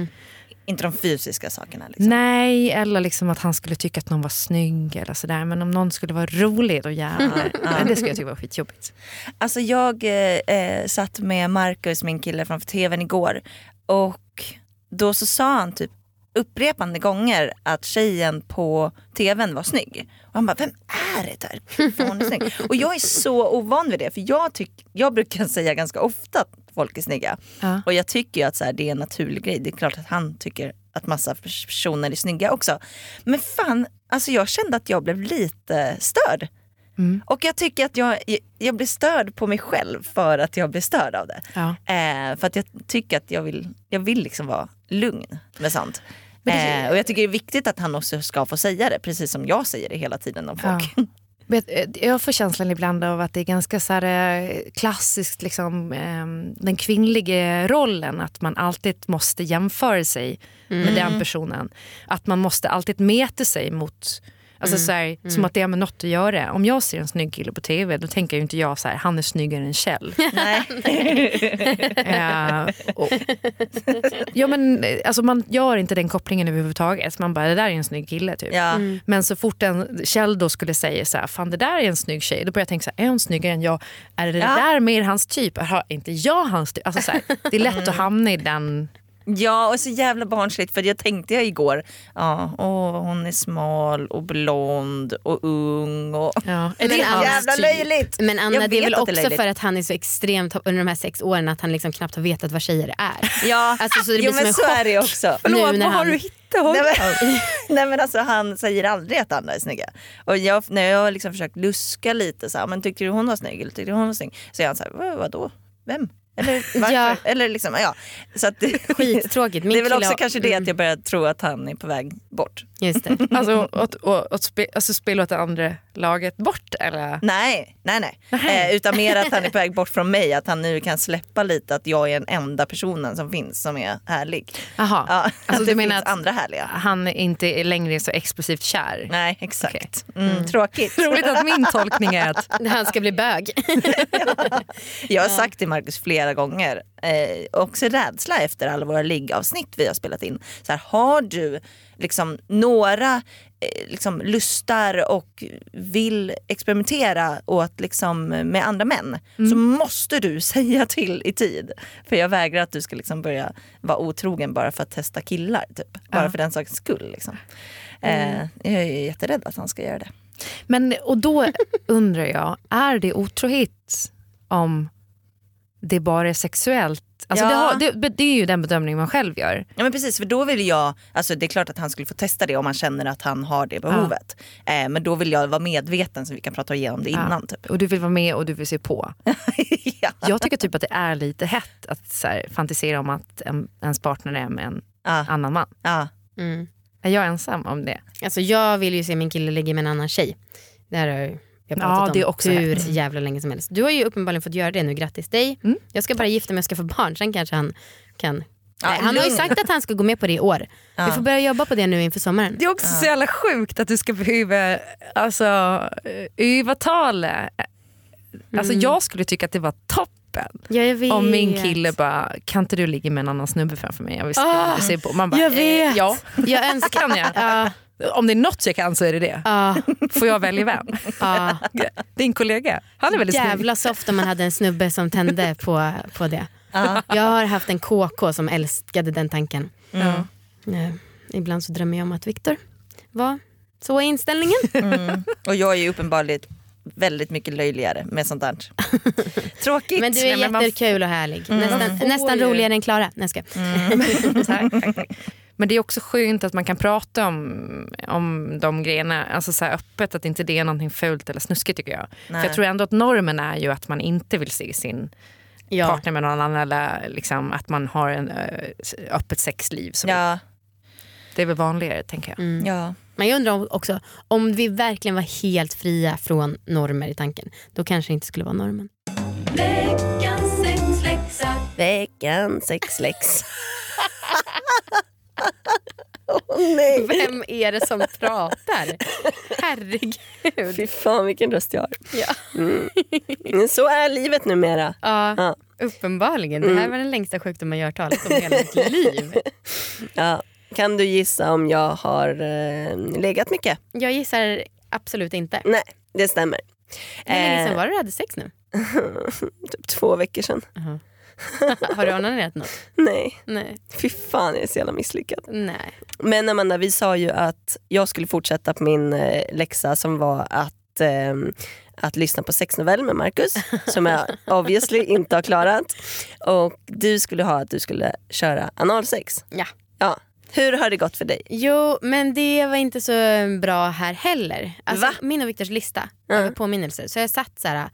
Inte de fysiska sakerna. Liksom. Nej, eller liksom att han skulle tycka att någon var snygg eller sådär. Men om någon skulle vara rolig då jävlar. Men det skulle jag tycka var skitjobbigt. Alltså jag eh, eh, satt med Marcus, min kille framför tvn igår och då så sa han typ upprepande gånger att tjejen på tvn var snygg. Och han bara, vem är det där? Hon är snygg. Och jag är så ovan vid det för jag, tyck, jag brukar säga ganska ofta att folk är snygga. Ja. Och jag tycker ju att så här, det är en naturlig grej. Det är klart att han tycker att massa personer är snygga också. Men fan, alltså jag kände att jag blev lite störd. Mm. Och jag tycker att jag, jag blir störd på mig själv för att jag blir störd av det. Ja. Eh, för att jag tycker att jag vill, jag vill liksom vara lugn med sånt. Eh, och jag tycker det är viktigt att han också ska få säga det, precis som jag säger det hela tiden om folk. Ja. Eh, Jag får känslan ibland av att det är ganska så här, eh, klassiskt, liksom, eh, den kvinnliga rollen. Att man alltid måste jämföra sig med den personen. Att man måste alltid mäta sig mot Alltså så här, Som att det har med något att göra. Om jag ser en snygg kille på tv då tänker ju inte jag så här, han är snyggare än Kjell. Nej. Eh, och, ja, men, alltså, man gör inte den kopplingen överhuvudtaget. Man bara, det där är en snygg kille. Typ. Ja. Men så fort en Kjell då skulle säga så här, fan det där är en snygg tjej. Då börjar jag tänka, så här, är hon snyggare än jag? Är det, Ja. det där mer hans typ? Har inte jag hans typ? Alltså, så här, det är lätt att hamna i den... ja, och så jävla barnsligt för jag tänkte jag igår, ja, åh, hon är smal och blond och ung. Och... Ja. Det är jävla löjligt. Men Anna det är väl är också löjligt. för att han är så extremt under de här sex åren att han liksom knappt har vetat vad tjejer är. Ja, Alltså, så det blir jo, som men en så chock är det också. nu när han... hittat? Nej men, nej men alltså han säger aldrig att andra är snygga. Och jag, när jag har liksom försökt luska lite så här, men tyckte du hon var snygg eller tyckte du hon var snygg? Så är han så här, "Vad- vadå? Vem? Eller varför? Ja. Eller liksom, ja. Så att det, Skittråkigt. Min det är väl också har- kanske det mm. att jag börjar tro att han är på väg bort. Just det. Alltså, och, och, och spe, alltså spela åt det andra laget bort eller? Nej, nej, nej. Eh, utan mer att han är på väg bort från mig. Att han nu kan släppa lite att jag är den enda personen som finns som är härlig. Jaha, Ja, alltså, du menar att andra härliga. han inte är längre så explosivt kär? Nej, exakt. Mm, Tråkigt. Roligt att min tolkning är att Han ska bli bög. Jag har sagt till Markus flera gånger, eh, också rädsla efter alla våra liggavsnitt vi har spelat in. Så här, har du liksom några liksom lustar och vill experimentera åt, liksom, med andra män så måste du säga till i tid. För jag vägrar att du ska liksom börja vara otrogen bara för att testa killar. Typ. Bara Ja. för den sakens skull. Liksom. Eh, jag är jätterädd att han ska göra det. Men, och då undrar jag, är det otrohet om det bara är sexuellt. Alltså Ja. det, har, det, det är ju den bedömning man själv gör. Ja men precis för då vill jag, alltså det är klart att han skulle få testa det om han känner att han har det behovet. Eh, men då vill jag vara medveten så vi kan prata igenom det innan. Typ. Och du vill vara med och du vill se på. ja. Jag tycker typ att det är lite hett att så här, fantisera om att en, ens partner är med en Ja. annan man. Ja. Mm. Är jag ensam om det? Alltså jag vill ju se min kille ligga med en annan tjej. Det här har har Ja, pratat det är om också hur hett. jävla länge som helst. Du har ju uppenbarligen fått göra det nu, grattis dig. Mm. Jag ska bara gifta mig och skaffa barn, sen kanske han kan Ja, Nej, han har ju sagt att han ska gå med på det i år. Ja. Vi får börja jobba på det nu inför sommaren. Det är också så jävla sjukt att du ska behöva alltså, övertala. Alltså, Jag skulle tycka att det var toppen. Ja. Om min kille bara, kan inte du ligga med en annan snubbe framför mig? Jag vill se, Ah, se på. Man bara, jag vet. Eh, ja, Jag önskar... kan jag. Ja, Om det är något jag kan så är det det. ja, Får jag välja vem? ja. Din kollega, han är väldigt snygg. Jävla soft om man hade en snubbe som tände på, på det. Jag har haft en KK som älskade den tanken. Mm. Eh, Ibland så drömmer jag om att Viktor var så är inställningen. Mm. Och jag är ju uppenbarligen väldigt mycket löjligare med sånt där. Tråkigt. Men du är Nej, jättekul och härlig. Mm. Nästan, får nästan roligare än Klara. Nej, jag. Tack, tack, tack. Men det är också skönt att man kan prata om, om de grejerna alltså så här öppet, att inte det är någonting fult eller snuskigt tycker jag. För Nej. jag tror ändå att normen är ju att man inte vill se sin Ja. partner med någon annan eller liksom att man har en ö, öppet sexliv. Så Ja, Det är väl vanligare tänker jag. Mm. ja. Men jag undrar också, om vi verkligen var helt fria från normer i tanken, då kanske det inte skulle vara normen. Veckans sexläx. Åh nej. Vem är det som pratar? Herregud. Fy fan vilken röst jag har. Ja. Mm. Så är livet numera. Ja, Ja. uppenbarligen. Det här var den längsta sjukdomen jag har talat om i hela mitt liv. Ja. Kan du gissa om jag har eh, legat mycket? Jag gissar absolut inte. Nej, det stämmer. Hur länge Eh, sedan var det du hade sex nu? Typ två veckor sedan. Har du onanerat något? Nej, Nej. fy fan jag är så jävla misslyckad. Nej. Men Amanda, vi sa ju att jag skulle fortsätta på min eh, läxa som var att, ehm, att lyssna på sexnovell med Marcus, som jag obviously inte har klarat. Och du skulle ha att du skulle köra analsex. Ja. ja. Hur har det gått för dig? Jo, men det var inte så bra här heller. Alltså, Va? Min och Viktors lista över påminnelser. Så jag satt så här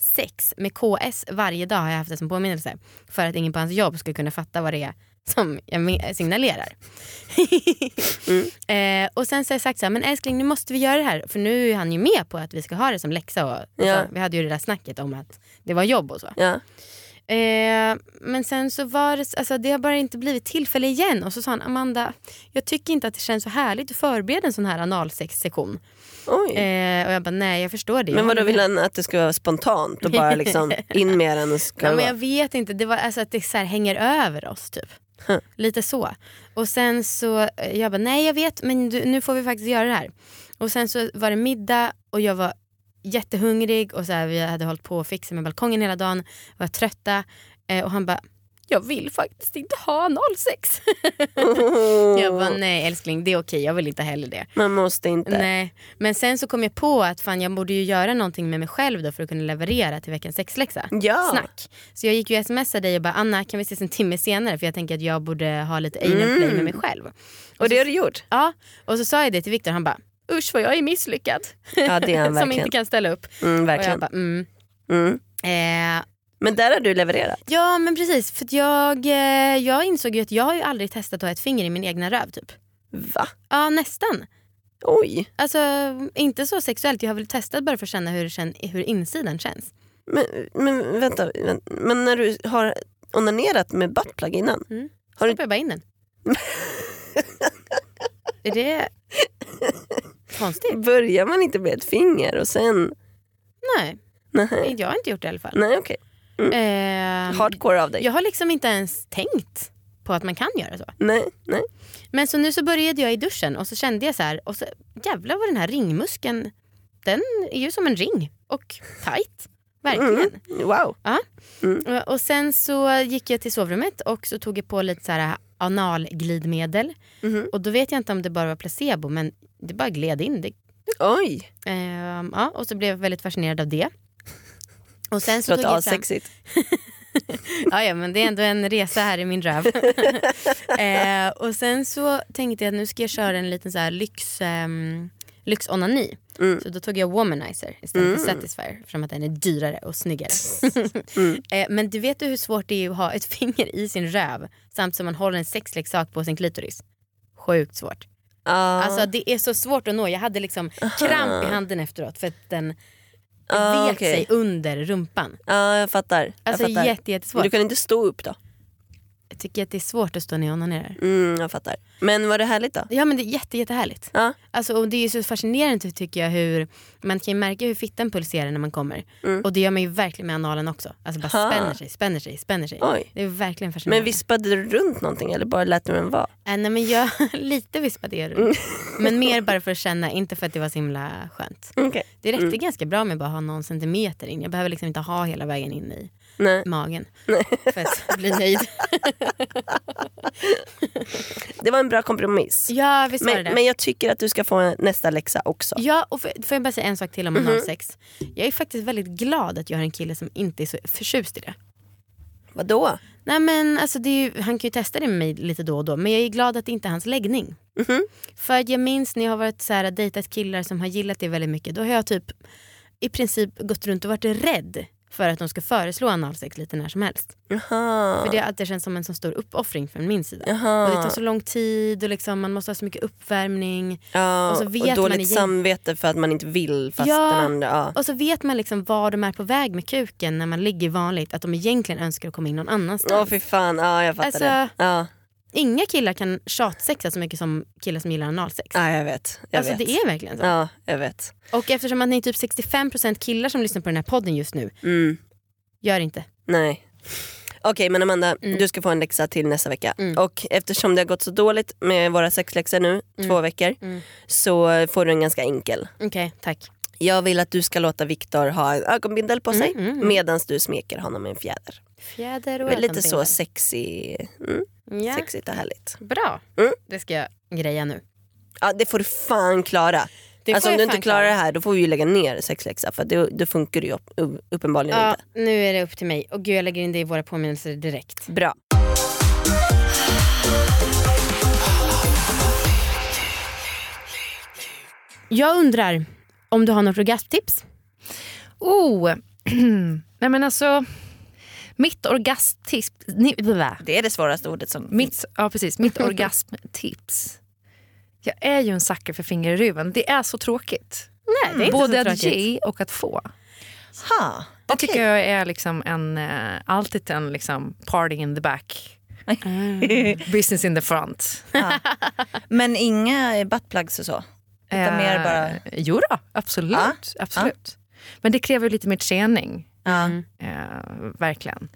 A6 med KS varje dag har jag haft det som påminnelse. För att ingen på hans jobb skulle kunna fatta vad det är som jag signalerar. eh, och sen så har jag sagt så här, men älskling nu måste vi göra det här. För nu är han ju med på att vi ska ha det som läxa. Och, och Ja. så, vi hade ju det där snacket om att det var jobb och så. Ja. Eh, men sen så var det, alltså det har bara inte blivit tillfälle igen. Och så sa han, Amanda, jag tycker inte att det känns så härligt att förbereda en sån här analsexsession. Eh, och jag bara, nej jag förstår det. men vadå vill med." han att det ska vara spontant och bara liksom in med den och ska Ja, men jag vet inte, det var alltså att det så här hänger över oss typ. Huh. Lite så. Och sen så, eh, jag bara nej jag vet men du, nu får vi faktiskt göra det här. Och sen så var det middag och jag var jättehungrig och så här, vi hade hållit på och fixat med balkongen hela dagen, var trötta eh, och han bara jag vill faktiskt inte ha analsex. jag bara nej älskling det är okej jag vill inte heller det. Man måste inte. Nej. Men sen så kom jag på att fan, jag borde ju göra någonting med mig själv då för att kunna leverera till veckans sexläxa. Ja. Snack. Så jag gick ju smsade dig och bara Anna kan vi ses en timme senare för jag tänker att jag borde ha lite anal play med mig själv. Och det har du gjort? Ja, och så sa jag det till Viktor han bara usch vad jag är misslyckad. Ja det är han Som verkligen. inte kan ställa upp. Mm, Och jag verkligen. bara mm. Mm. Eh, Men där har du levererat. ja men precis för jag, eh, jag insåg ju att jag har ju aldrig testat att ha ett finger i min egna röv typ. Va? Ja nästan. Oj. Alltså inte så sexuellt, jag har väl testat bara för att känna hur, hur insidan känns. Men, men vänta, vänta, men när du har onanerat med buttplug innan? Mm. Har du- Stoppar jag bara in den. är det konstigt? Börjar man inte med ett finger och sen... Nej, Nej, jag har inte gjort det i alla fall. Nej Eh, Hardcore av dig. jag har liksom inte ens tänkt på att man kan göra så. Nej, nej. Men så nu så började jag i duschen och så kände jag så här, och så jävlar vad den här ringmuskeln, den är ju som en ring och tight. Verkligen. Mm. Wow. Och- Och sen så gick jag till sovrummet och så tog jag på lite så här analglidmedel. Mhm. Och då vet jag inte om det bara var placebo men det bara gled in. Det, Oj. ehm, ja, och så blev jag väldigt fascinerad av det. Och sen så Låter tog jag fram, assexigt. ja, ja, men det är ändå en resa här i min röv. eh, och sen så tänkte jag att nu ska jag köra en liten så här lyx, um, lyxonani. Mm. Så då tog jag womanizer istället för satisfier eftersom att den är dyrare och snyggare. Mm. eh, men du vet du hur svårt det är att ha ett finger i sin röv samtidigt som man håller en sexleksak på sin klitoris? Sjukt svårt. Ja. Alltså det är så svårt att nå. Jag hade liksom kramp i handen efteråt för att den Ah, vek okej. sig under rumpan. ja, jag fattar. Alltså jag fattar. jätte, Men du kan inte stå upp då? Jag tycker att det är svårt att stå ner och onanera. Mm, jag fattar. Men var det härligt då? Ja men det är jätte, jättehärligt. Ja. Alltså, och det är så fascinerande tycker jag hur man kan märka hur fittan pulserar när man kommer. Mm. Och det gör man ju verkligen med analen också. Alltså bara Ha. spänner sig, spänner sig, spänner sig. Oj. Det är verkligen fascinerande. Men vispade du runt någonting eller bara lät du den vara? Äh, nej, men jag, lite vispade jag Mm. runt. Men mer bara för att känna, inte för att det var så himla skönt. Okej. Det räckte Mm. ganska bra med bara ha någon centimeter in. Jag behöver liksom inte ha hela vägen in i Nej. magen för att bli nöjd. Det var en bra kompromiss. Ja visst Men, det. men jag tycker att du ska få nästa läxa också. Ja, och får, får jag bara säga en sak till om Mhm. analsex? Jag är faktiskt väldigt glad att jag har en kille som inte är så förtjust i det. Vadå? Nej men alltså ju, han kan ju testa det med mig lite då och då men jag är glad att det inte är hans läggning. Mhm. För att jag minns när jag har varit så här, dejtat killar som har gillat det väldigt mycket. Då har jag typ i princip gått runt och varit rädd för att de ska föreslå analsex lite när som helst. Jaha. För det har alltid känts som en så stor uppoffring från min sida. Jaha. Och det tar så lång tid och liksom, man måste ha så mycket uppvärmning. ja, och så vet man dåligt igen- samvete för att man inte vill fast Ja. den andra... Ja. Och så vet man liksom var de är på väg med kuken när man ligger vanligt. Att de egentligen önskar att komma in någon annanstans. Åh fy fan, ja jag fattar Alltså, det. Ja. Inga killar kan tjatsexa så mycket som killar som gillar analsex. ja, jag vet. Jag alltså vet. det är verkligen så. Ja, jag vet. Och eftersom att ni är typ 65% killar som lyssnar på den här podden just nu, Mm. gör inte. Nej. Okej men Amanda, Mm. du ska få en läxa till nästa vecka. Mm. Och eftersom det har gått så dåligt med våra sexläxor nu, två veckor, Mm. så får du en ganska enkel. Okej, tack. Jag vill att du ska låta Viktor ha en ögonbindel på sig Mm, mm, mm. medan du smeker honom med en fjäder. Fjäder Det och är lite så sexy, mm, Ja, sexigt och härligt. bra. Mm. Det ska jag greja nu. Ja, det får du fan klara. Det alltså, om du inte klarar klara. det här då får vi ju lägga ner sexläxa för det, det funkar ju upp, upp, uppenbarligen Ja, inte. nu är det upp till mig. Och gud jag lägger in det i våra påminnelser direkt. Bra. Jag undrar om du har något orgasmtips? Oh, nej men alltså mitt orgasmtips... Det är det svåraste ordet som Mitt, ja, precis, mitt orgasmtips. Jag är ju en sucker för finger i ruven. Det är så tråkigt. Nej, inte Både att ge och att få. Ha, Det tycker jag är liksom en, eh, alltid en liksom party in the back. Business in the front. Men inga buttplugs och så? Utan mer bara... Eh, jo då, absolut. Ja, absolut. Men det kräver lite mer träning. Ja. Eh, verkligen.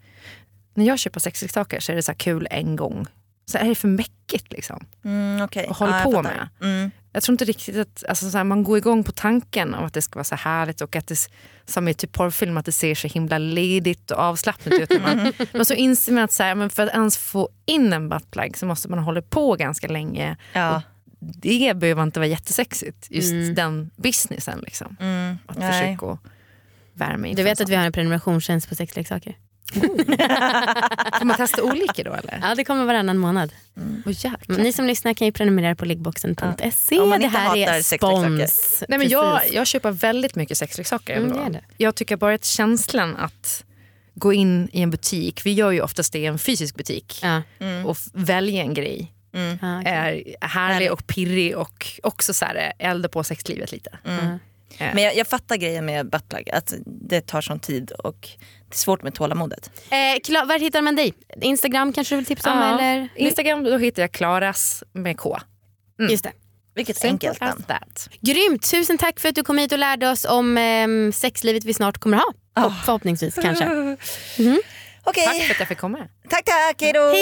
När jag köper sexleksaker så är det så kul en gång. Så är det för mäckigt liksom. Mm, okay. Och håller ja, på med. Mm. Jag tror inte riktigt att alltså, så här, man går igång på tanken om att det ska vara så härligt och att det som i typ porrfilm att det ser så himla ledigt och avslappnat ut. Man, men så inser man att så här, men för att ens få in en buttplug så måste man hålla på ganska länge. Ja. Det behöver inte vara jättesexigt, just den businessen. Liksom. Mm. Att Nej. försöka värma in Du vet att vi har en prenumerationstjänst på sexleksaker? Får man testa olika då eller? Ja, det kommer varannan månad. Åh, jäklar. Men Ni som lyssnar kan ju prenumerera på liggboxen.se. Om man det här är spons. Nej, men jag, jag köper väldigt mycket sexleksaker. Mm, ändå. det är det. Jag tycker bara att känslan att gå in i en butik, vi gör ju oftast det i en fysisk butik, Ja. och f- välja en grej Ja, okej. är härlig och pirrig och också så här, eh, elda på sexlivet lite. Mm. Men jag, jag fattar grejen med buttplug, att det tar sån tid och det är svårt med tålamodet. Eh, Kla- var hittar man dig? Instagram kanske du vill tipsa om? Ja. Eller? Instagram då hittar jag Klaras med K. Just det. Vilket Simple enkelt namn. Grymt! Tusen tack för att du kom hit och lärde oss om ehm, sexlivet vi snart kommer ha. Hopp- Förhoppningsvis kanske. Okej, Tack för att jag fick komma. tack tack! Hej då!